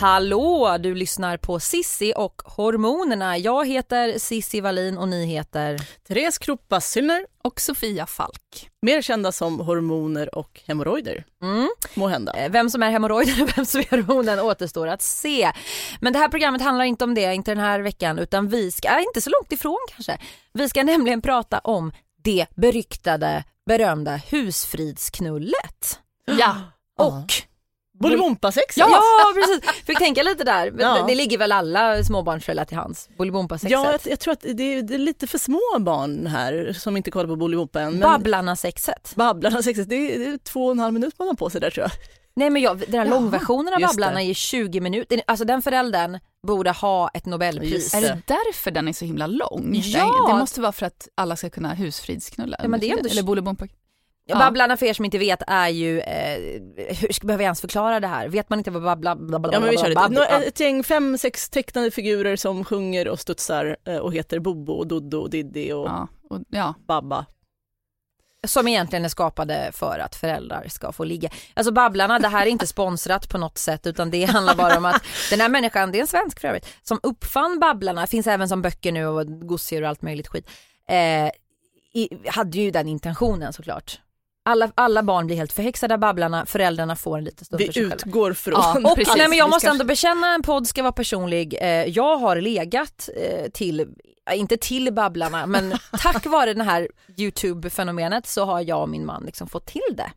Hallå! Du lyssnar på Sissi och hormonerna. Jag heter Sissi Wallin och ni heter... Therese Kroppa Syllner och Sofia Falk. Mer kända som hormoner och hemorrojder. Mm. Må hända. Eh, Vem som är hemorrojder och vem som är hormonen återstår att se. Men det här programmet handlar inte om det, inte den här veckan, utan vi ska, äh, inte så långt ifrån kanske. Vi ska nämligen prata om det beryktade, berömda husfridsknullet. Ja. Och Bolibompa-sex. Ja, precis. Fick tänka lite där. Ja. Det ligger väl alla småbarnsföräldrar till hands. Bolibompa-sexet. Ja, jag, jag tror att det är, det är lite för små barn här som inte kollar på Bolibompa än. Men Babblarna-sexet. Babblarna-sexet, det, är- det är två och en halv minut man har på sig där tror jag. Nej men jag, den här Jaha, långversionen av Babblarna är 20 minuter. Alltså den föräldern borde ha ett nobelpris. Är det. det därför den är så himla lång? Ja. Det måste vara för att alla ska kunna husfridsknulla. Ja, men det är ändå- Eller Bolibompa. Ja. Babblarna för er som inte vet är ju, eh, hur ska behöver jag ens förklara det här? Vet man inte vad babbla, babbla, Ja men vi kör babbla- babbla- Ett gäng, fem, sex tecknade figurer som sjunger och studsar eh, och heter Bobo och Doddo och Diddy och Ja, och, ja. Babba. Som egentligen är skapade för att föräldrar ska få ligga. Alltså Babblarna, det här är inte sponsrat på något sätt utan det handlar bara om att den här människan, det är en svensk för övrigt, som uppfann Babblarna, finns även som böcker nu och gosedjur och allt möjligt skit. Eh, i, hade ju den intentionen såklart. Alla, alla barn blir helt förhäxade av Babblarna, föräldrarna får en liten stund för Vi sig själva. utgår från... Ja, Och Precis, nej, men jag måste ändå bekänna, en podd ska vara personlig. Eh, jag har legat eh, till, inte till Babblarna, men tack vare det här YouTube-fenomenet så har jag och min man liksom fått till det.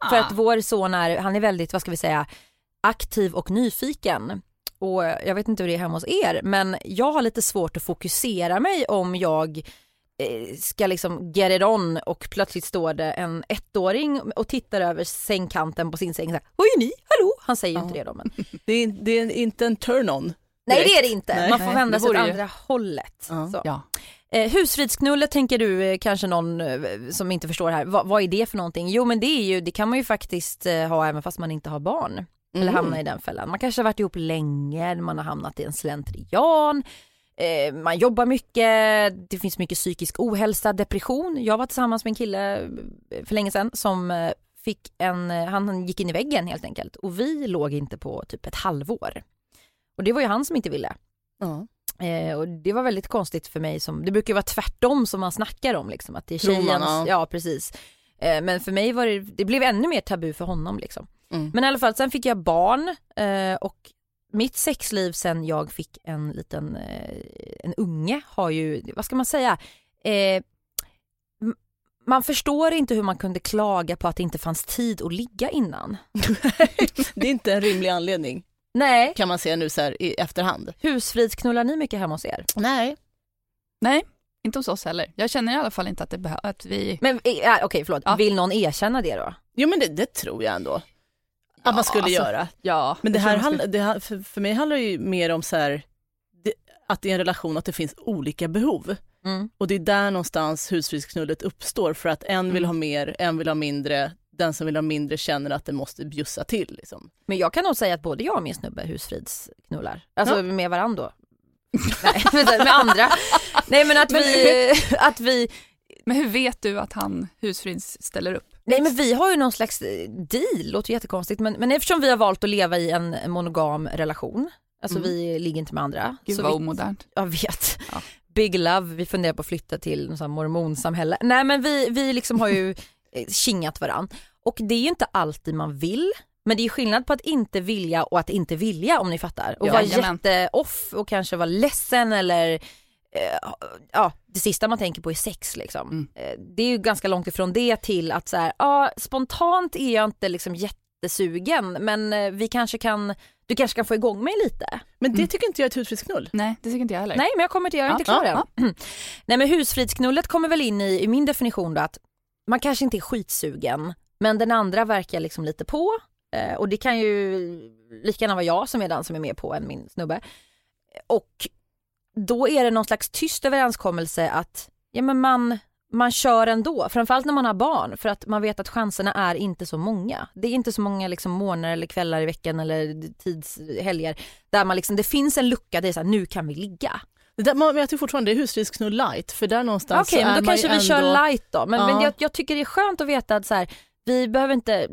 Ah. För att vår son är, han är väldigt, vad ska vi säga, aktiv och nyfiken. Och jag vet inte hur det är hemma hos er, men jag har lite svårt att fokusera mig om jag ska liksom get it on och plötsligt står det en ettåring och tittar över sängkanten på sin säng och säger Vad är ni? Hallå? Han säger ju inte det då men Det är, det är inte en turn-on. Nej direkt. det är det inte, Nej. man får vända sig åt vore ju- andra hållet. Ja. Så. Ja. Eh, husfridsknullet tänker du eh, kanske någon eh, som inte förstår det här, Va, vad är det för någonting? Jo men det är ju, det kan man ju faktiskt eh, ha även fast man inte har barn. Eller Mhm. hamna i den fällan. Man kanske har varit ihop länge, man har hamnat i en slentrian, eh, man jobbar mycket, det finns mycket psykisk ohälsa, depression. Jag var tillsammans med en kille eh, för länge sedan som eh, fick en, han gick in i väggen helt enkelt och vi låg inte på typ ett halvår. Och det var ju han som inte ville. Ja. Eh, och det var väldigt konstigt för mig som, det brukar ju vara tvärtom som man snackar om liksom att det är tjejens, ja. ja precis. Eh, men för mig var det, det blev ännu mer tabu för honom liksom. Mm. Men i alla fall, sen fick jag barn eh, och mitt sexliv sen jag fick en liten, eh, en unge har ju, vad ska man säga, eh, man förstår inte hur man kunde klaga på att det inte fanns tid att ligga innan. det är inte en rimlig anledning Nej, kan man säga nu så här i efterhand. husfridsknullar ni mycket hemma hos er? Nej. Nej, inte hos oss heller. Jag känner i alla fall inte att det behövs, att vi... Men eh, okej förlåt, Ja. vill någon erkänna det då? Jo men det, det tror jag ändå. Att man skulle alltså, göra. Ja. Men det här, handl- det här för, för mig handlar det ju mer om så här, det, att i en relation att det finns olika behov. Mm. Och det är där någonstans husfridsknullet uppstår för att en vill Mm. ha mer, en vill ha mindre. Den som vill ha mindre känner att det måste bjussa till. Liksom. Men jag kan nog säga att både jag och min snubbe husfridsknullar. Alltså Ja. med varandra då. Nej, med med andra. Nej men att vi, att vi, Men hur vet du att han husfrids ställer upp? Nej men vi har ju någon slags eh, deal, låter jättekonstigt men, men eftersom vi har valt att leva i en monogam relation, alltså Mm. vi ligger inte med andra. Gud så vad vi, omodernt. jag vet. Ja. Big love, vi funderar på att flytta till något mormonsamhälle. Nej men vi, vi liksom har ju eh, kingat varann. Och det är ju inte alltid man vill. Men det är skillnad på att inte vilja och att inte vilja om ni fattar. Och Ja, vara jätte-off och kanske vara ledsen eller eh, ja, det sista man tänker på är sex liksom. Mm. Eh, det är ju ganska långt ifrån det till att så här, ja spontant är jag inte liksom jättesugen men eh, vi kanske kan, du kanske kan få igång mig lite. Men det Mm. tycker inte jag är ett husfridsknull. Nej, det tycker inte jag heller. Nej men jag kommer till, jag är Ja, inte klar ja, än. Nej men husfridsknullet kommer väl in i, i min definition då att man kanske inte är skitsugen men den andra verkar liksom lite på eh, och det kan ju lika gärna vara jag som är den som är med på än min snubbe. Och då är det någon slags tyst överenskommelse att ja, men man, man kör ändå, framförallt när man har barn för att man vet att chanserna är inte så många. Det är inte så många liksom morgnar eller kvällar i veckan eller tidshelger där man liksom, det finns en lucka, det är så här, nu kan vi ligga. Det där, men jag tycker fortfarande det är husfridsknull light för där någonstans Okej, så men är då man kanske ju vi ändå... kör light då. Men, men Ja. jag, jag tycker det är skönt att veta att så här, vi behöver inte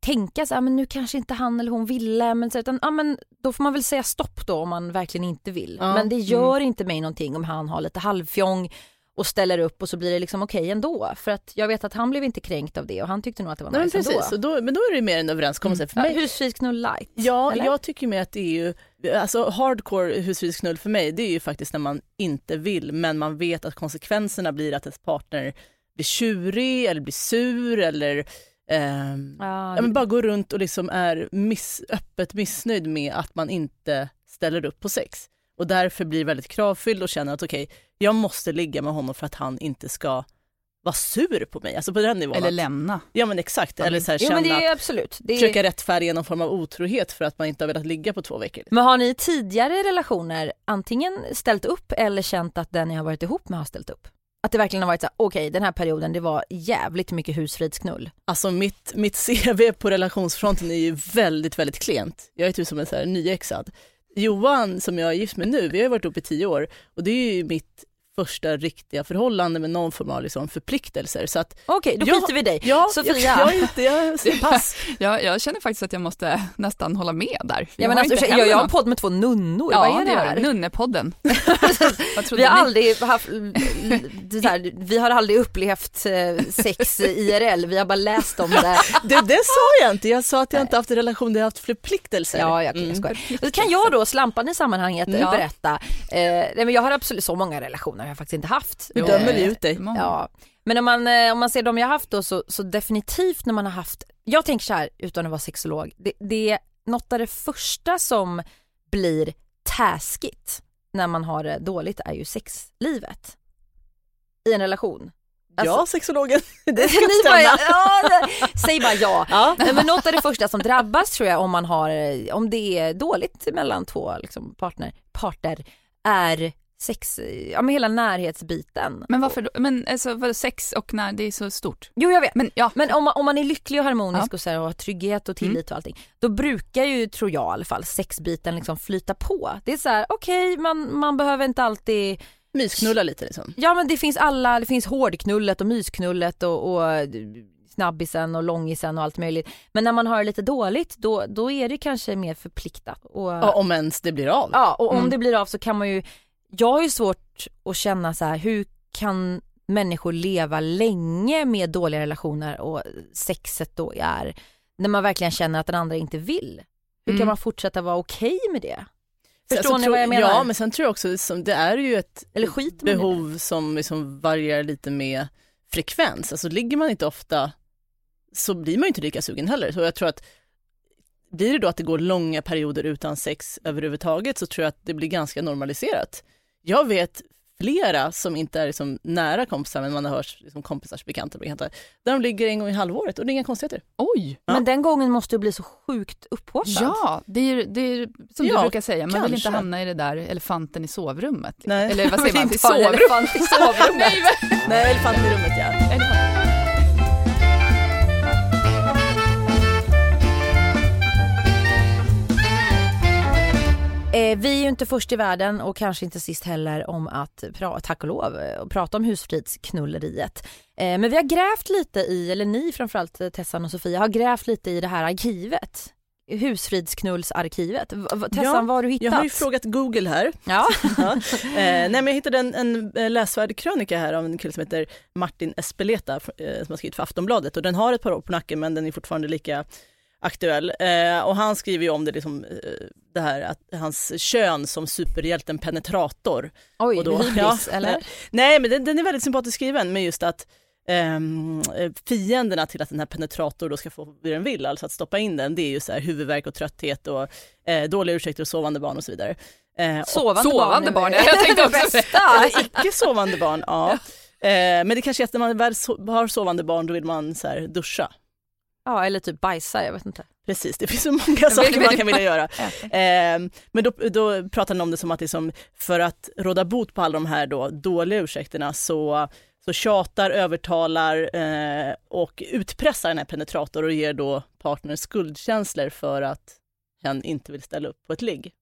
tänka så här, men nu kanske inte han eller hon ville, men, så, utan, ja, men då får man väl säga stopp då om man verkligen inte vill. Ja, Men det gör inte mig någonting om han har lite halvfjong och ställer upp och så blir det liksom okej ändå. För att jag vet att han blev inte kränkt av det och han tyckte nog att det var Nej, men nice precis, ändå. då, men då är det mer en överenskommelse. För Ja, mig, Husfridsknull light. Ja, eller? jag tycker med att det är ju, alltså hardcore husfridsknull för mig, det är ju faktiskt när man inte vill, men man vet att konsekvenserna blir att ens partner blir tjurig eller blir sur eller Ja, ja, men bara går runt och liksom är miss, öppet missnöjd med att man inte ställer upp på sex. Och därför blir väldigt kravfylld och känner att okej, jag måste ligga med honom för att han inte ska vara sur på mig, alltså på den nivån. Eller lämna. ja men exakt, eller så här, jo känna men det är absolut. Det är... försöka rättfärdiga någon form av otrohet för att man inte har velat ligga på två veckor. Men har ni i tidigare relationer antingen ställt upp eller känt att den ni har varit ihop med har ställt upp? Att det verkligen har varit så okej okej den här perioden det var jävligt mycket husfridsknull. Alltså mitt, mitt CV på relationsfronten är ju väldigt, väldigt klent. Jag är typ som en så här nyexad. Johan som jag är gift med nu, vi har ju varit ihop i tio år och det är ju mitt första riktiga förhållande med någon form av liksom förpliktelser. Så att, Okej, då Ja, skiter vi i dig. ja, Sofia. jag, jag inte, jag pass. Jag, jag känner faktiskt att jag måste nästan hålla med där. Ja, men alltså, jag, jag har en podd med två nunnor, Ja, vad är det gör här? Nunnepodden. Vi har, ni? aldrig haft, det här, vi har aldrig upplevt eh, sex IRL, vi har bara läst om det. Det, det sa jag inte, jag sa att jag inte haft en relation där jag haft förpliktelser. Ja, jag, Mm. jag Kan jag då, Slampan i sammanhanget, Mm. berätta? Eh, nej, men jag har absolut, så många relationer har jag faktiskt inte haft. Eh, dömer vi ut dig. Ja, men om man, eh, om man ser de jag haft då så, så definitivt när man har haft, jag tänker så här utan att vara sexolog, det, det är något av det första som blir taskigt när man har det dåligt är ju sexlivet i en relation. Alltså- ja, sexologen. Det ska Ni bara, ja, säg bara ja. Ja. Men något av det första som drabbas tror jag om man har, eh, om det är dåligt mellan två liksom, partner, parter är sex, ja men hela närhetsbiten. Men varför då? Men alltså, vadå, sex och när det är så stort? Jo jag vet. Men ja, Men om man, om man är lycklig och harmonisk Ja. och, så här, och har trygghet och tillit och allting, då brukar ju, tror jag i alla fall, sexbiten liksom flyta på. Det är så här, okej man, man behöver inte alltid, Mysknulla lite liksom. ja men det finns alla, det finns hårdknullet och mysknullet och, och snabbisen och långisen och allt möjligt. Men när man har det lite dåligt då, då är det kanske mer förpliktat. Och, Ja, om ens det blir av. Ja, och om Mm. det blir av så kan man ju, jag har ju svårt att känna så här, hur kan människor leva länge med dåliga relationer och sexet då är, när man verkligen känner att den andra inte vill. Hur kan Mm. man fortsätta vara okej med det? Förstår så ni vad jag menar? Ja, men sen tror jag också som det är ju ett Eller behov som liksom varierar lite med frekvens. Alltså ligger man inte ofta så blir man ju inte lika sugen heller. Så jag tror att blir det då att det går långa perioder utan sex överhuvudtaget så tror jag att det blir ganska normaliserat. Jag vet flera som inte är liksom nära kompisar men man har hört liksom kompisars bekanta, bekanta där de ligger en gång i halvåret och det är inga konstigheter. oj. Ja. Men den gången måste du bli så sjukt upphaussad. Ja, det är, det är som Ja, du brukar säga, man vill inte kanske. hamna i det där elefanten i sovrummet. liksom. Nej. Eller vad säger man? I sovrummet? elefant i sovrummet. Nej, men- Nej, elefant i rummet ja. Eh, vi är ju inte först i världen och kanske inte sist heller om att, pra- tack och lov, eh, och prata om husfridsknulleriet. Eh, men vi har grävt lite i, eller ni framförallt eh, Tessan och Sofia har grävt lite i det här arkivet. Husfridsknullsarkivet. Tessan, Ja, vad har du hittat? Jag har ju frågat Google här. Ja. Ja. Eh, nej, men jag hittade en, en eh, läsvärd krönika här av en kille som heter Martin Espeleta eh, som har skrivit för Aftonbladet och den har ett par år på nacken men den är fortfarande lika aktuell. Eh, och han skriver ju om det, liksom, eh, det här att hans kön som superhjälten penetrator. Oj, Och då- hybris ja, eller? Nej men den, den är väldigt sympatiskt skriven med just att ehm, eh, fienderna till att den här penetrator då ska få vad den vill, alltså att stoppa in den, det är ju så här huvudvärk och trött och eh, dåliga ursäkter och sovande barn och så vidare. Eh, Sovande, Sovande barn, barn, är jag tänkte också. Eller icke sovande barn, ja. Eh, men det kanske är att när man väl so- har sovande barn då vill man så här duscha. Ja, eller typ bajsa, jag vet inte. Precis, det finns så många saker man kan vilja göra. Eh, men då, då pratar han om det som att det är som för att råda bot på alla de här då dåliga ursäkterna så, så tjatar, övertalar eh, och utpressar den här penetrator och ger då partnern skuldkänslor för att hen inte vill ställa upp på ett ligg.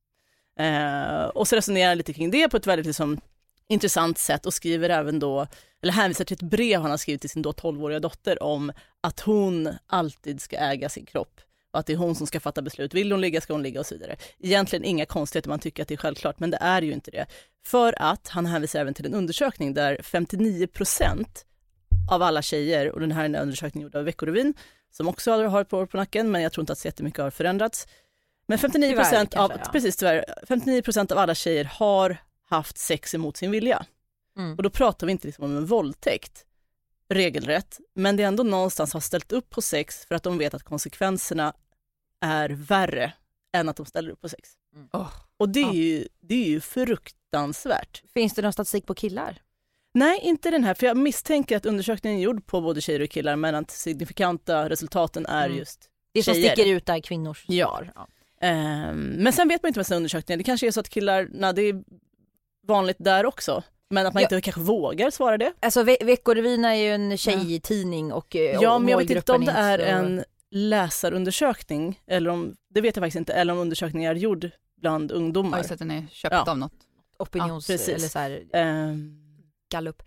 Eh, och så resonerar han lite kring det på ett väldigt liksom, intressant sätt och skriver även då, eller hänvisar till ett brev han har skrivit till sin då 12-åriga dotter om att hon alltid ska äga sin kropp och att det är hon som ska fatta beslut. Vill hon ligga ska hon ligga och så vidare. Egentligen inga konstigheter, man tycker att det är självklart, men det är ju inte det. För att han hänvisar även till en undersökning där 59 procent av alla tjejer, och den här är en undersökning gjord av Veckorevyn, som också har ett par år på nacken, men jag tror inte att så jättemycket har förändrats. Men 59 procent av, ja. precis tyvärr, 59 procent av alla tjejer har haft sex emot sin vilja. Mm. Och då pratar vi inte liksom om en våldtäkt regelrätt, men det är ändå någonstans har ställt upp på sex för att de vet att konsekvenserna är värre än att de ställer upp på sex. Mm. Åh. Och det är, ju, det är ju fruktansvärt. Finns det någon statistik på killar? Nej, inte den här, för jag misstänker att undersökningen är gjord på både tjejer och killar, men att signifikanta resultaten är Mm. just Det som Tjejer. sticker ut är kvinnors Ja. svar. Ja. Ehm, men sen vet man inte med sina undersökningar, det kanske är så att killarna, det är vanligt där också, men att man Ja. inte kanske vågar svara det. Alltså Ve- Veckorevyn är ju en tjejtidning och eh, Ja, och men jag vet inte om det är så- en läsarundersökning, eller om, det vet jag faktiskt inte, eller om undersökningen är gjord bland Ja, ungdomar. just att den är köpt Ja. av något. opinions... Ja, precis. eller så här, Ehm, gallup.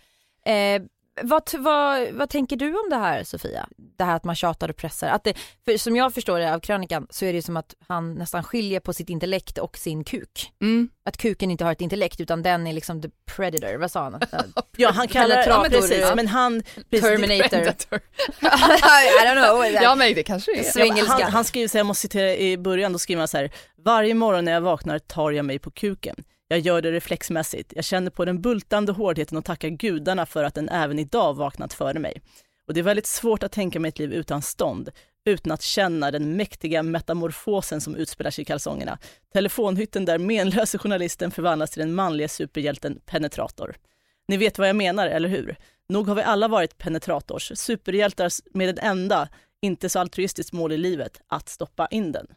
Eh, vad, vad, vad tänker du om det här Sofia? Det här att man tjatar och pressar. Att det, för som jag förstår det av krönikan så är det som att han nästan skiljer på sitt intellekt och sin kuk. Mm. Att kuken inte har ett intellekt utan den är liksom the predator, vad sa han? ja, han kallar ja, men precis, ja. men han, Terminator. I don't know. Ja men det kanske är. Ja, han, han skriver så här, jag måste citera i början, då skriver han så här, varje morgon när jag vaknar tar jag mig på kuken. Jag gör det reflexmässigt. Jag känner på den bultande hårdheten och tackar gudarna för att den även idag vaknat före mig. Och det är väldigt svårt att tänka mig ett liv utan stånd, utan att känna den mäktiga metamorfosen som utspelar sig i kalsongerna. Telefonhytten där menlöse journalisten förvandlas till den manliga superhjälten penetrator. Ni vet vad jag menar, eller hur? Nog har vi alla varit penetrators, superhjältar med ett enda, inte så altruistiskt mål i livet, att stoppa in den.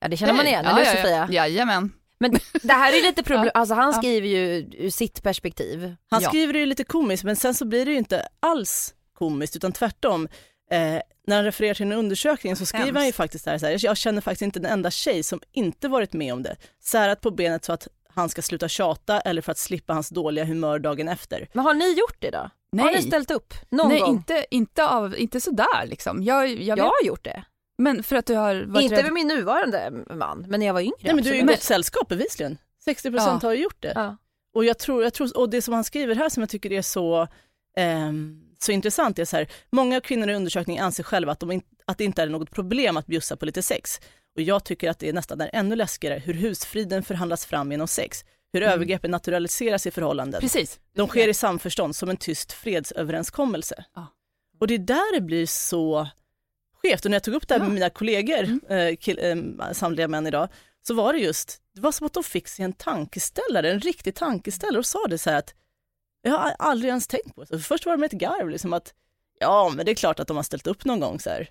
Ja det känner man igen, ja, eller ja, Sofia? ja. Jajamän. Men det här är lite problem, alltså han skriver ju ur sitt perspektiv. Han Ja. skriver det ju lite komiskt, men sen så blir det ju inte alls komiskt, utan tvärtom. Eh, när han refererar till en undersökning så skriver han ju faktiskt här, så här, jag känner faktiskt inte en enda tjej som inte varit med om det. Särat på benet så att han ska sluta tjata eller för att slippa hans dåliga humör dagen efter. Men har ni gjort det då? Har Nej. ni ställt upp någon Nej gång? inte, inte, av, inte sådär liksom. Jag, jag Jag har gjort det. Men för att du har varit Inte rädd. med min nuvarande man, men när jag var yngre. Nej men du är ju i absolut. gott sällskap bevisligen. 60 procent Ja. har ju gjort det. Ja. Och jag tror, jag tror, och det som han skriver här som jag tycker är så, ehm, så intressant är så här, många kvinnor i undersökningen anser själva att, de in, att det inte är något problem att bjussa på lite sex. Och jag tycker att det är nästan är ännu läskigare hur husfriden förhandlas fram genom sex, hur Mm. övergreppen naturaliseras i förhållanden. Precis. De sker i samförstånd som en tyst fredsöverenskommelse. Ja. Och det är där det blir så skevt. Och när jag tog upp det här med mina kollegor, Mm. eh, kill, eh, samtliga män idag, så var det just, det var som att de fick sig en tankeställare, en riktig tankeställare och sa det så här att jag har aldrig ens tänkt på det. Först var det med ett garv, liksom att ja, men det är klart att de har ställt upp någon gång så här,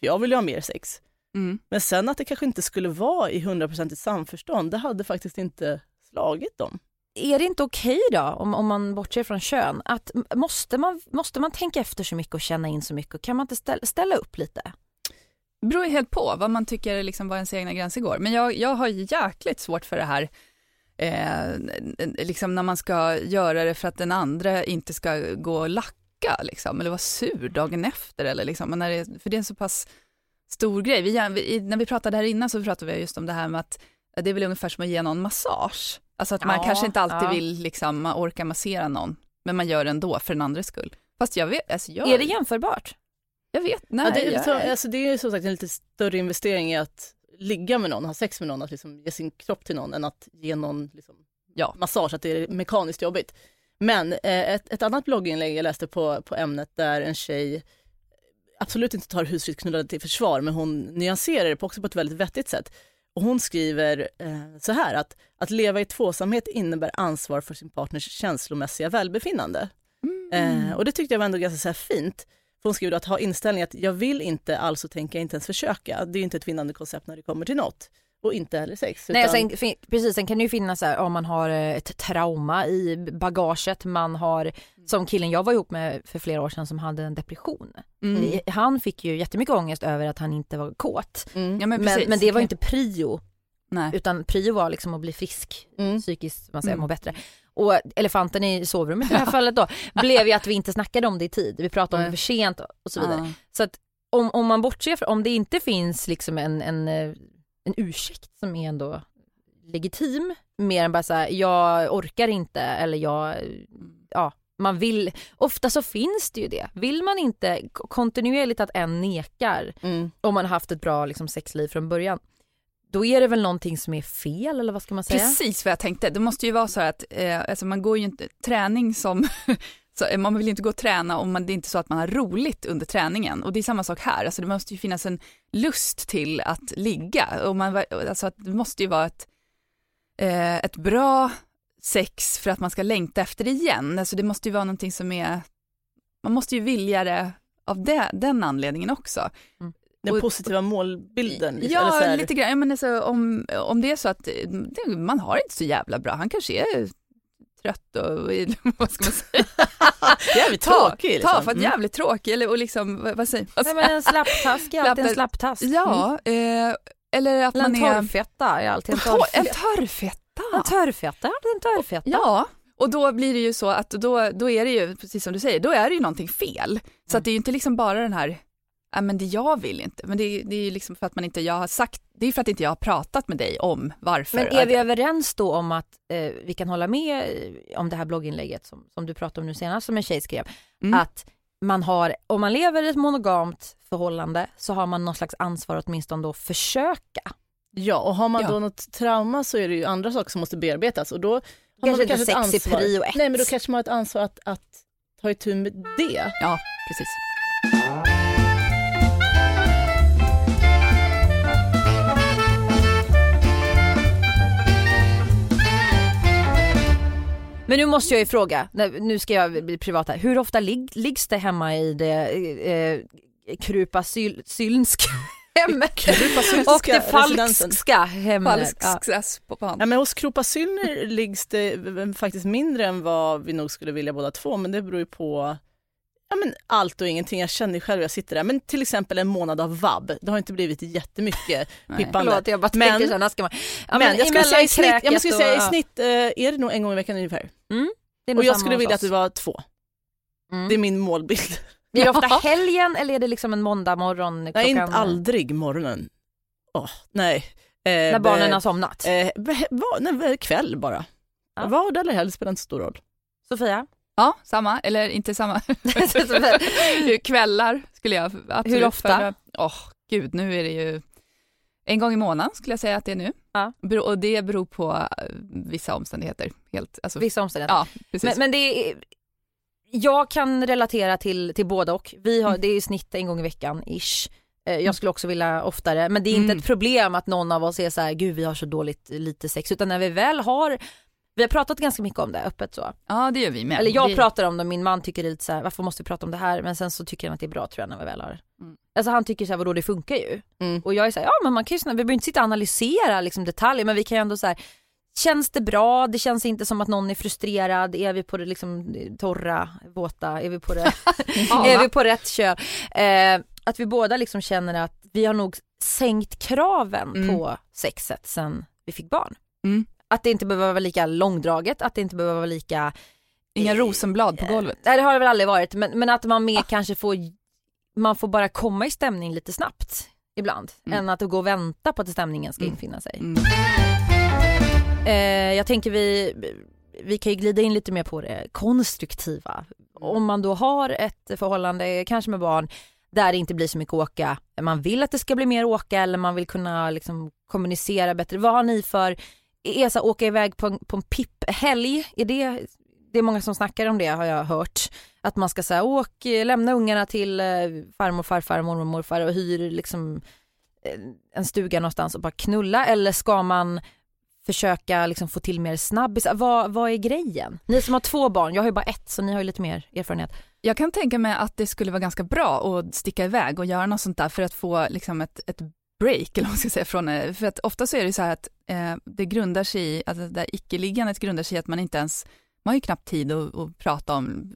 för jag vill ju ha mer sex. Mm. Men sen att det kanske inte skulle vara i hundraprocentigt samförstånd, det hade faktiskt inte slagit dem. Är det inte okej då, om, om man bortser från kön, att måste man, måste man tänka efter så mycket och känna in så mycket? Kan man inte ställa, ställa upp lite? Det beror helt på vad man tycker liksom var ens egna gränser går. Men jag, jag har jäkligt svårt för det här, eh, liksom när man ska göra det för att den andra inte ska gå och lacka liksom, eller vara sur dagen efter. Eller liksom, men när det, för det är en så pass stor grej. Vi, vi, när vi pratade här innan så pratade vi just om det här med att det är väl ungefär som att ge någon massage. Alltså att man Ja, kanske inte alltid ja. vill liksom, man orkar massera någon, men man gör det ändå för den andres skull. Fast jag vet, alltså jag... Är det jämförbart? Jag vet, nej. Ja, det, jag, så, alltså, det är som sagt en lite större investering i att ligga med någon, ha sex med någon, att liksom ge sin kropp till någon än att ge någon liksom, Ja. massage, att det är mekaniskt jobbigt. Men eh, ett, ett annat blogginlägg jag läste på, på ämnet där en tjej absolut inte tar husfritt knullande till försvar, men hon nyanserar det på också på ett väldigt vettigt sätt. Och hon skriver eh, så här att, att leva i tvåsamhet innebär ansvar för sin partners känslomässiga välbefinnande. Mm. Eh, och det tyckte jag var ändå ganska så fint. För hon skriver att ha inställningen att jag vill inte, alltså tänker jag inte ens försöka. Det är inte ett vinnande koncept när det kommer till något. Och inte heller sex. Nej, utan- sen, fin- precis, sen kan det ju finnas så här, om man har eh, ett trauma i bagaget, man har, som killen jag var ihop med för flera år sedan som hade en depression. Mm. Han fick ju jättemycket ångest över att han inte var kåt. Mm. Ja, men, Men, men det var Okej. inte prio, Nej. utan prio var liksom att bli frisk, Mm. psykiskt, man säger, Mm. må bättre. Och elefanten i sovrummet i det här fallet då, blev ju att vi inte snackade om det i tid. Vi pratade om det Nej. för sent och så vidare. Så att om, om man bortser från, om det inte finns liksom en, en, eh, en ursäkt som är ändå legitim, mer än bara så här, jag orkar inte eller jag, ja, man vill, ofta så finns det ju det. Vill man inte kontinuerligt att en nekar Mm. om man har haft ett bra liksom, sexliv från början, då är det väl någonting som är fel eller vad ska man säga? Precis vad jag tänkte. Det måste ju vara så att eh, alltså man går ju inte träning som så eh, man vill ju inte gå och träna om man, det är inte så att man har roligt under träningen. Och det är samma sak här, alltså det måste ju finnas en lust till att ligga. Och man, alltså att det måste ju vara ett, eh, ett bra sex för att man ska längta efter det igen. Alltså det måste ju vara någonting som är, man måste ju vilja det av det, den anledningen också. Den Och- positiva målbilden. liksom, Ja, lite grann. Ja, Men alltså, om, om det är så att eh, det, man har inte så jävla bra, han kanske är trött och vad ska man säga? Jävligt tråkig. Liksom. Ta för att Mm. jävligt tråkig eller och liksom, vad, vad säger vad Nej, men en slapptask är alltid en Slapptask. Ja, eh, eller att Eller en man är... torrfetta är alltid en Tår- En torrfetta. törrfetta. En törrfetta en törrfetta. Ja, och då blir det ju så att då, då är det ju, precis som du säger, då är det ju någonting fel. Så att det är ju inte liksom bara den här, ja men det jag vill inte, men det, är- det är ju liksom för att man inte, jag har sagt, det är för att inte jag har pratat med dig om varför. Men är vi överens då om att eh, vi kan hålla med eh, om det här blogginlägget som, som du pratade om nu senast som en tjej skrev, Mm. att man har, om man lever i ett monogamt förhållande så har man någon slags ansvar att åtminstone då försöka. Ja, och har man Ja. då något trauma så är det ju andra saker som måste bearbetas och då har man Kanske väl inte ett sex i ansvar. prio ett. Nej, men då kanske man har ett ansvar att, att ta itu med det. Ja, precis. Men nu måste jag ju fråga, nu ska jag bli privat här, hur ofta lig, liggs det hemma i det eh, krupasylnska hemmet och det falskska hemmet? Falsk Ja. Ja, men hos Kropasyllner liggs det faktiskt mindre än vad vi nog skulle vilja båda två, men det beror ju på ja, men allt och ingenting. Jag känner själv jag sitter där. Men till exempel en månad av vab, det har inte blivit jättemycket Nej. pippande. Förlåt, jag bara Men- tänker så här, när ska man... Ja, men, jag skulle säga i snitt, jag skulle säga, i och- snitt eh, är det nog en gång i veckan ungefär. nog Och jag skulle vilja att det var två. Mm. Det är min målbild. Blir det ofta helgen eller är det liksom en måndag morgon Nej, klockan... inte aldrig morgonen. Åh, nej. Eh, När barnen har somnat? Eh, va, nej, kväll bara. Ja. Vardag eller helg spelar inte så stor roll. Sofia? Ja, samma, eller inte samma. Kvällar skulle jag absolut Hur ofta? Åh, gud, nu är det ju en gång i månaden skulle jag säga att det är nu. Ja. Och det beror på eh, vissa omständigheter. Helt, alltså, Vissa omständigheter. Ja, precis. Men, men det är, jag kan relatera till, till båda och. Vi har, Mm. Det är i snitt en gång i veckan ish. Eh, Jag skulle också vilja oftare, men det är inte Mm. ett problem att någon av oss är så här, gud vi har så dåligt lite sex, utan när vi väl har, vi har pratat ganska mycket om det öppet så. ja, det gör vi med. Eller jag vi, pratar om det, min man tycker det är lite så här, varför måste vi prata om det här? Men sen så tycker han att det är bra tror jag när vi väl har Mm. Alltså han tycker så här, vadå det funkar ju. Mm. Och jag är så här, ja men man kan ju, vi behöver inte sitta och analysera liksom detaljer men vi kan ju ändå så här, känns det bra? Det känns inte som att någon är frustrerad, är vi på det liksom torra, våta, är vi på det, är vi på rätt köl? Eh, att vi båda liksom känner att vi har nog sänkt kraven Mm. på sexet sen vi fick barn. Mm. Att det inte behöver vara lika långdraget, att det inte behöver vara lika Inga rosenblad på golvet. Nej det har det väl aldrig varit men, men att man mer kanske får, man får bara komma i stämning lite snabbt ibland. Mm. Än att gå och vänta på att stämningen ska Mm. infinna sig. Mm. Eh, jag tänker vi, vi kan ju glida in lite mer på det konstruktiva. Om man då har ett förhållande, kanske med barn, där det inte blir så mycket åka. Man vill att det ska bli mer åka eller man vill kunna liksom kommunicera bättre. Vad har ni för, är så åka iväg på en, på en pipphelg, är det, det är många som snackar om det har jag hört. Att man ska säga åk, lämna ungarna till eh, farmor, farfar, mormor, morfar och hyr liksom eh, en stuga någonstans och bara knulla eller ska man försöka liksom få till mer snabbis? Vad, vad är grejen? Ni som har två barn, jag har ju bara ett så ni har ju lite mer erfarenhet. Jag kan tänka mig att det skulle vara ganska bra att sticka iväg och göra något sånt där för att få liksom ett, ett break, eller vad man ska säga, från, eh, för att ofta så är det så här att eh, det grundar sig i, att det där icke-liggandet grundar sig i att man inte ens, man har ju knappt tid att, att prata om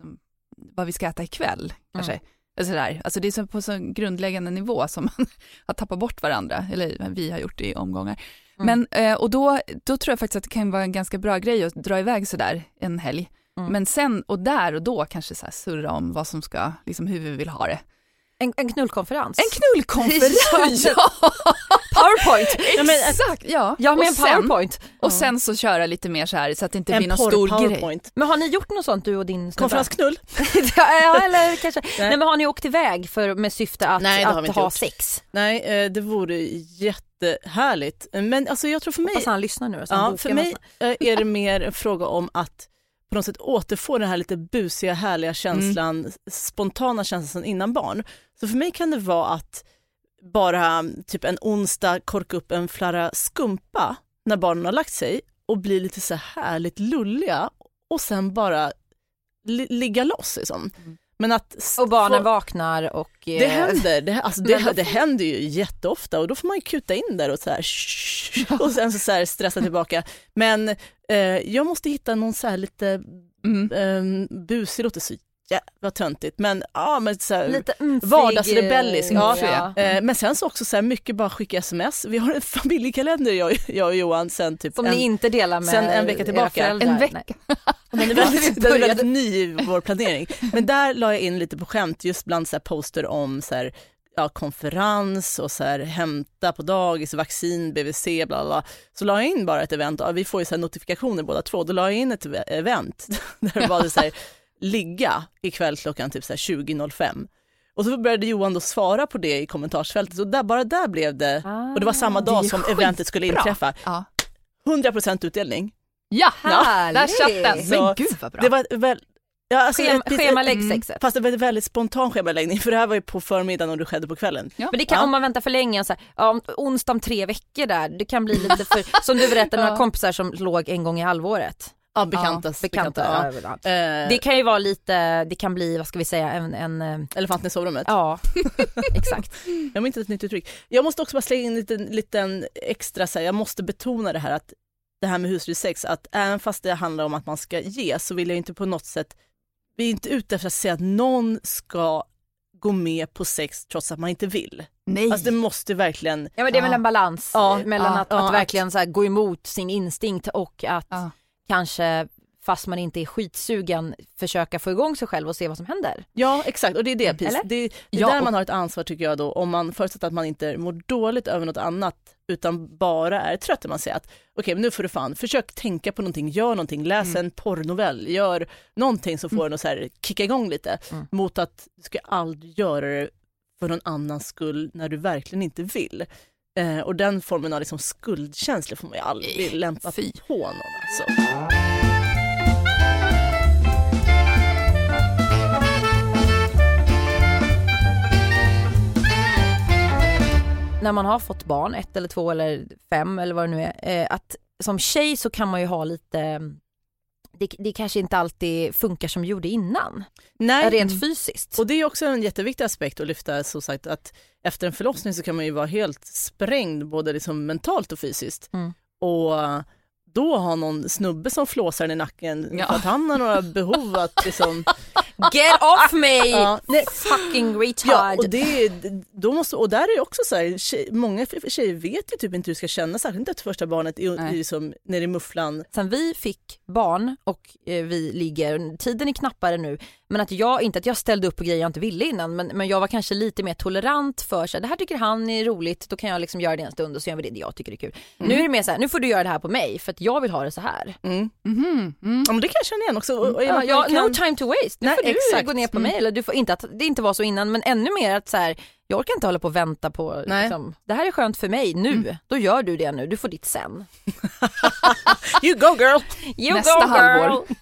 som, vad vi ska äta ikväll, kanske. Mm. Sådär. Alltså det är så på så grundläggande nivå som man har tappat bort varandra, eller vi har gjort det i omgångar. Mm. Men, eh, och då, då tror jag faktiskt att det kan vara en ganska bra grej att dra iväg sådär en helg. Mm. Men sen, och där och då kanske så surra om vad som ska, liksom hur vi vill ha det. En, en knullkonferens. En knullkonferens, ja! Powerpoint! Exakt, ja. Ja med en powerpoint. och sen så köra lite mer så här så att det inte en blir någon stor powerpoint. grej. Men har ni gjort något sånt du och din snubbe? Konferensknull? ja eller kanske, nej. nej. men har ni åkt iväg för, med syfte att, nej, att ha gjort. sex? Nej eh, det vore jättehärligt. Men alltså jag tror för mig... Hoppas han lyssnar nu. Ja, för mig är det mer en fråga om att på något sätt återfå den här lite busiga, härliga känslan, mm. spontana känslan innan barn. Så för mig kan det vara att bara typ en onsdag korka upp en flarra skumpa när barnen har lagt sig och bli lite så härligt lulliga och sen bara li ligga loss liksom. Mm. Men att och barnen få... vaknar och... Det eh, händer, det, alltså det, det, händer ju jätteofta och då får man ju kuta in där och så här, och sen så, så här stressa tillbaka. Men jag måste hitta någon så här lite mm. eh, busig, låter så jävla töntigt men ja men så här, Lite vardagsrebellisk. Ja. ja. Eh, men sen så också så här mycket bara skicka sms. Vi har en familjekalender jag, jag och Johan sen typ Som en, ni inte delar med sen en vecka tillbaka. En vecka? Den är väldigt, den är väldigt ny i vår planering. Men där la jag in lite på skämt just bland så här poster om så här, ja, konferens och så här, hämta på dagis, vaccin, BVC, bla bla. Så la jag in bara ett event, ja, vi får ju så notifikationer båda två, då la jag in ett event där det var så här ligga ikväll klockan typ 20.05. Och så började Johan då svara på det i kommentarsfältet och där, bara där blev det, ah, och det var samma dag som eventet skulle inträffa. Ja. 100% utdelning. Ja, ja. där satt den. Men gud vad bra. Det var väl, Ja, alltså, Schema, schemalägg sexet. Fast det var en väldigt spontan schemaläggning för det här var ju på förmiddagen och det skedde på kvällen. Ja. Men det kan, ja. om man väntar för länge, så här, ja, onsdag om tre veckor där, det kan bli lite för, som du berättade, några kompisar som låg en gång i halvåret. Ja, bekantas, ja, bekanta. bekanta ja. uh, det kan ju vara lite, det kan bli, vad ska vi säga, en... en eh, Elefanten i sovrummet? Ja, exakt. Jag har inte ett nytt uttryck. Jag måste också bara slänga in en liten, liten extra, så här, jag måste betona det här att det här med husdjurssex, att även fast det handlar om att man ska ge så vill jag inte på något sätt, vi är inte ute efter att säga att någon ska gå med på sex trots att man inte vill. Nej. Alltså det måste verkligen... Ja men det är väl en balans ja, mellan ja, att, ja, att, verkligen så gå emot sin instinkt och att kanske fast man inte är skitsugen försöka få igång sig själv och se vad som händer. Ja exakt och det är det, precis. det, det är ja, där man har ett ansvar tycker jag då om man förutsätter att man inte mår dåligt över något annat utan bara är trött, man säger att okej okay, nu får du fan, försök tänka på någonting, gör någonting, läs mm. en porrnovell, gör någonting som får mm. en att så här, kicka igång lite mm. mot att du ska aldrig göra det för någon annans skull när du verkligen inte vill. Eh, och den formen av liksom skuldkänsla får man ju aldrig lämpa Fy. på någon. Alltså. När man har fått barn, ett eller två eller fem eller vad det nu är, eh, att som tjej så kan man ju ha lite det, det kanske inte alltid funkar som det gjorde innan. Nej. Rent fysiskt. Och det är också en jätteviktig aspekt att lyfta, så sagt, att efter en förlossning så kan man ju vara helt sprängd både liksom mentalt och fysiskt. Mm. Och då ha någon snubbe som flåsar i nacken ja. för att han har några behov att liksom Get off me! Ja. Fucking retard! Ja, och, det, då måste, och där är det också så här, tjej, många tjejer vet ju typ inte hur det ska kännas, särskilt inte efter första barnet i, i, som, nere i mufflan. Sen vi fick barn och eh, vi ligger, tiden är knappare nu, men att jag, inte att jag ställde upp på grejer jag inte ville innan, men, men jag var kanske lite mer tolerant för så här, det här tycker han är roligt, då kan jag liksom göra det en stund och så gör vi det jag tycker det är kul. Mm. Nu är det mer så här, nu får du göra det här på mig för att jag vill ha det så här. Mm. Mm. Mm. Ja men det kan jag känna igen också. Och, och ja, ja, kan... No time to waste, nu Nej, får du du gå ner på Mm. mig eller du får inte att det inte var så innan men ännu mer att så här, jag orkar inte hålla på och vänta på liksom, det här är skönt för mig nu, Mm. då gör du det nu, du får ditt sen. You go girl! You Nästa go, halvår. girl.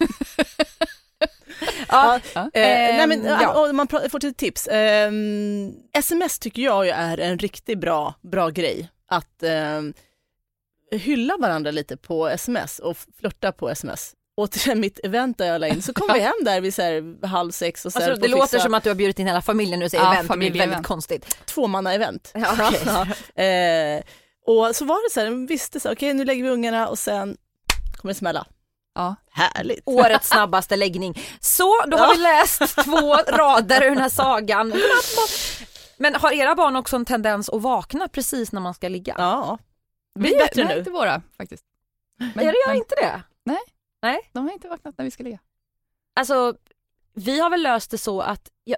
ja, Eh, nej men, Ehm, ja. om man får till tips. Ehm, sms tycker jag är en riktigt bra, bra grej. Att ehm, hylla varandra lite på sms och flörta på sms. Och till mitt event där jag la in så kom vi hem där vid så här halv sex och så alltså, det låter fixa som att du har bjudit in hela familjen nu och säger Ja, event, det blir väldigt konstigt. tvåmanna-event. Ja, okej. Ja. Eh, och så var det så här, de visste så okej nu lägger vi ungarna och sen kommer det smälla. Ja. Härligt. Årets snabbaste läggning. Så, då har Ja. vi läst två rader ur den här sagan. Men har era barn också en tendens att vakna precis när man ska ligga? Ja. Det Vi blir bättre nej, nu. inte våra faktiskt. Men, Men, gör men inte det? De har inte vaknat när vi ska ligga. Alltså, vi har väl löst det så att, ja,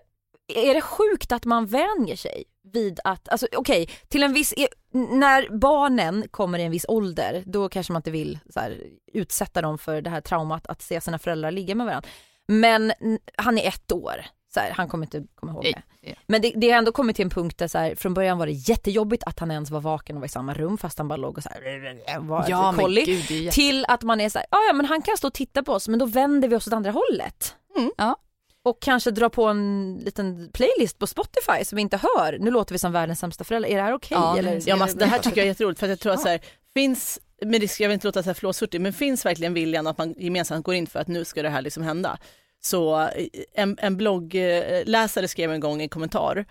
är det sjukt att man vänjer sig vid att, alltså okej, till en viss, e- när barnen kommer i en viss ålder, då kanske man inte vill så här, utsätta dem för det här traumat att se sina föräldrar ligga med varandra. Men han är ett år, så här, han kommer inte komma ihåg det. Ja. Men det, det har ändå kommit till en punkt där så här, från början var det jättejobbigt att han ens var vaken och var i samma rum fast han bara låg och så här, var Ja men collie. gud, jätte... Till att man är så här, "Ja, men han kan stå och titta på oss men då vänder vi oss åt andra hållet. Mm. Ja. Och kanske dra på en liten playlist på Spotify som vi inte hör. Nu låter vi som världens sämsta föräldrar, är det här okej? Ja, eller? Ja, det här tycker jag är jätteroligt för jag tror att så här, finns, med risk, jag vill inte låta så här flåshurtig, men finns verkligen viljan att man gemensamt går in för att nu ska det här liksom hända. Så eh, en, en bloggläsare skrev en gång en kommentar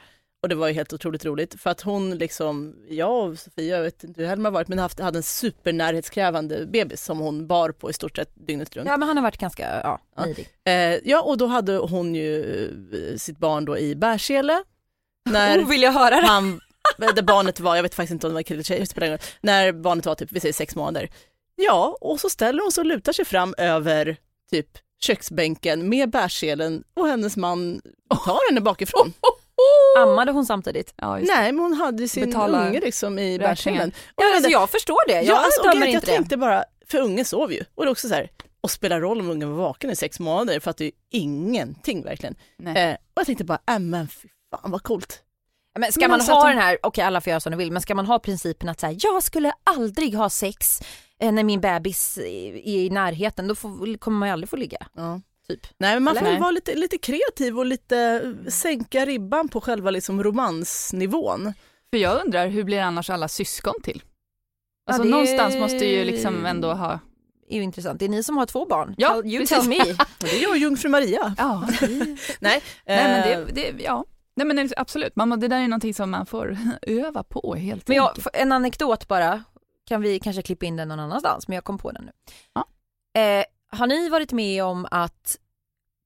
och det var ju helt otroligt roligt för att hon liksom, jag och Sofia, jag vet inte hur Helma varit, men haft, hade en supernärhetskrävande bebis som hon bar på i stort sett dygnet runt. Ja men han har varit ganska, ja, Ja. nidig. Eh, ja, och då hade hon ju eh, sitt barn då i bärsele. När Oh, vill jag höra det? han, där barnet var, jag vet faktiskt inte om det var kille eller tjej, när barnet var typ, vi säger sex månader. Ja, och så ställer hon sig och lutar sig fram över typ köksbänken med bärselen och hennes man tar henne bakifrån. Ammade hon samtidigt? Ja, det. Nej, men hon hade sin Betala unge liksom i bärselen. Ja, jag alltså, jag förstår det, jag Ja, alltså, dömer inte jag det. tänkte bara, för ungen sov ju. Och det är också så här, och spelar roll om ungen var vaken i sex månader för att det är ingenting verkligen. Eh, och jag tänkte bara, äh, men fy fan vad coolt. Men ska Men man alltså ha de- den här, okej alla får göra som de vill, men ska man ha principen att säga jag skulle aldrig ha sex när min bebis är i närheten, då får, kommer man ju aldrig få ligga. Ja. Typ. Nej, men man får vara lite, lite kreativ och lite eh, sänka ribban på själva liksom romansnivån. För jag undrar, hur blir annars alla syskon till? Alltså det- någonstans måste ju liksom ändå ha... är ju intressant. Det är ni som har två barn. Ja, you precis. tell me. Och det är jag och jungfru Maria. Ja, Nej, Nej men eh, det, det ja. Nej men absolut, man, må- det där är någonting som man får öva på helt Men jag, enkelt. en anekdot bara, kan vi kanske klippa in den någon annanstans, men jag kom på den nu. Ja. Eh, har ni varit med om att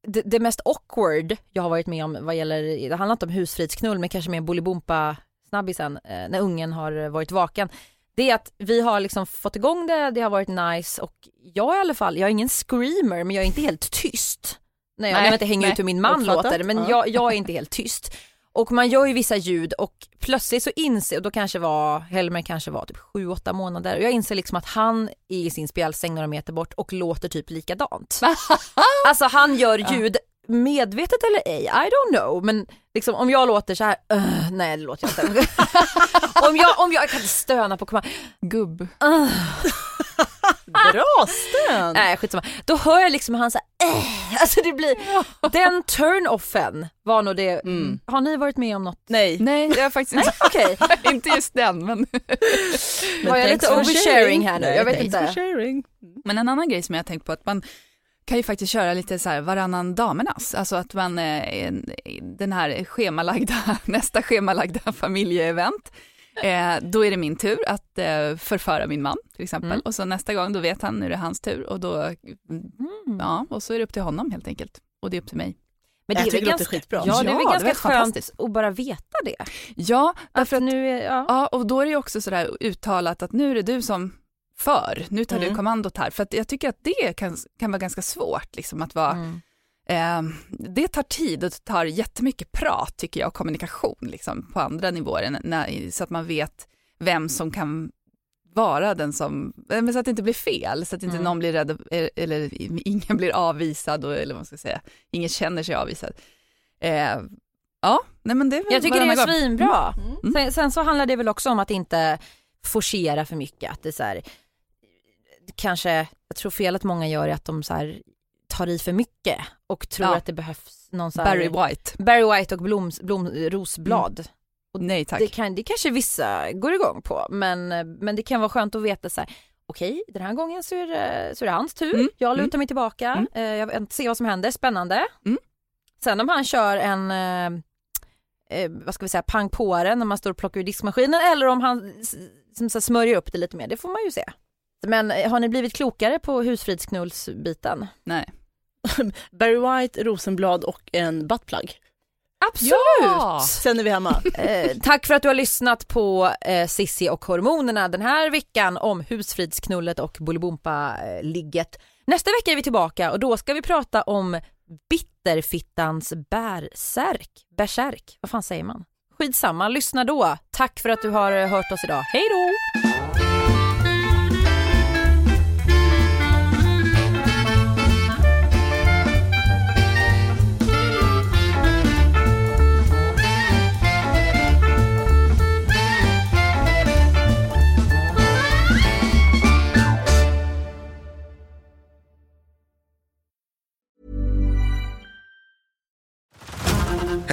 det, det mest awkward jag har varit med om vad gäller, det handlar inte om husfridsknull men kanske mer bolibompa snabbisen eh, när ungen har varit vaken. Det är att vi har liksom fått igång det, det har varit nice och jag i alla fall, jag är ingen screamer men jag är inte helt tyst. Nej, jag Nej, inte hänga ut hur min man uppfattat. låter men Ja. jag, jag är inte helt tyst. Och man gör ju vissa ljud och plötsligt så inser, och då kanske var, Helmer kanske var typ 7-8 månader och jag inser liksom att han är i sin spjälsäng några meter bort och låter typ likadant. alltså han gör ljud medvetet eller ej, I don't know men liksom om jag låter så här, "Ugh", nej det låter jag inte. om, jag, om jag, jag kan inte stöna på kommand, Gubb. "Ugh", bra stön! nej skitsamma. Då hör jag liksom han så här, "Äh", alltså det blir, den turn-offen var nog det, Mm. har ni varit med om något? Nej, Nej, jag har faktiskt inte, Okej, inte just den men, var jag thanks lite oversharing här nu? Nej, Jag vet inte. sharing. men en annan grej som jag har tänkt på att man kan ju faktiskt köra lite så här varannan damernas, alltså att man eh, en- den här schemalagda, nästa schemalagda familjeevent, eh, då är det min tur att eh, förföra min man till exempel Mm. och så nästa gång då vet han nu är det hans tur och då, Mm. ja och så är det upp till honom helt enkelt och det är upp till mig. Men Jag det är tycker väl det låter ganska, skitbra. ja, det är väl Ja, ganska skönt fantastiskt. att bara veta det. Ja, Därför att nu är, ja. Ja, och då är det också sådär uttalat att nu är det du som för, nu tar du Mm. kommandot här. För att jag tycker att det kan, kan vara ganska svårt, liksom att vara, Mm. Eh, det tar tid och det tar jättemycket prat tycker jag och kommunikation liksom, på andra nivåer, när, så att man vet vem som kan vara den som, eh, men så att det inte blir fel, så att inte Mm. någon blir rädd eh, eller ingen blir avvisad och, eller vad man ska säga, ingen känner sig avvisad. Eh, ja, nej men det är väl Jag tycker det är gång. svinbra. Mm. Sen, sen så handlar det väl också om att inte forcera för mycket. Att det är så här, kanske, jag tror felet många gör är att de så här, tar i för mycket och tror Ja. att det behövs någon så här, Barry White, Barry White och bloms, blom, rosblad. nej tack. Det, kan, det kanske vissa går igång på men, men det kan vara skönt att veta så här. Okej, den här gången så är det, så är det hans tur. Mm, Jag lutar mm. mig tillbaka. Mm. Eh, jag vill se vad som händer. Spännande. Mm. Sen om han kör en, eh, eh, vad ska vi säga, pang på det när man står och plockar ur diskmaskinen eller om han som så här smörjer upp det lite mer. Det får man ju se. Men eh, har ni blivit klokare på husfridsknullsbiten? Nej. Barry White, rosenblad och en buttplug. Absolut! Ja! Sen är vi hemma. Eh, tack för att du har lyssnat på eh, Sissi och hormonerna den här veckan om husfridsknullet och Bolibompa-ligget. Nästa vecka är vi tillbaka och då ska vi prata om bitterfittans bärsärk. Bärsärk, vad fan säger man? Skitsamma, lyssna då. Tack för att du har eh, hört oss idag. Hej då!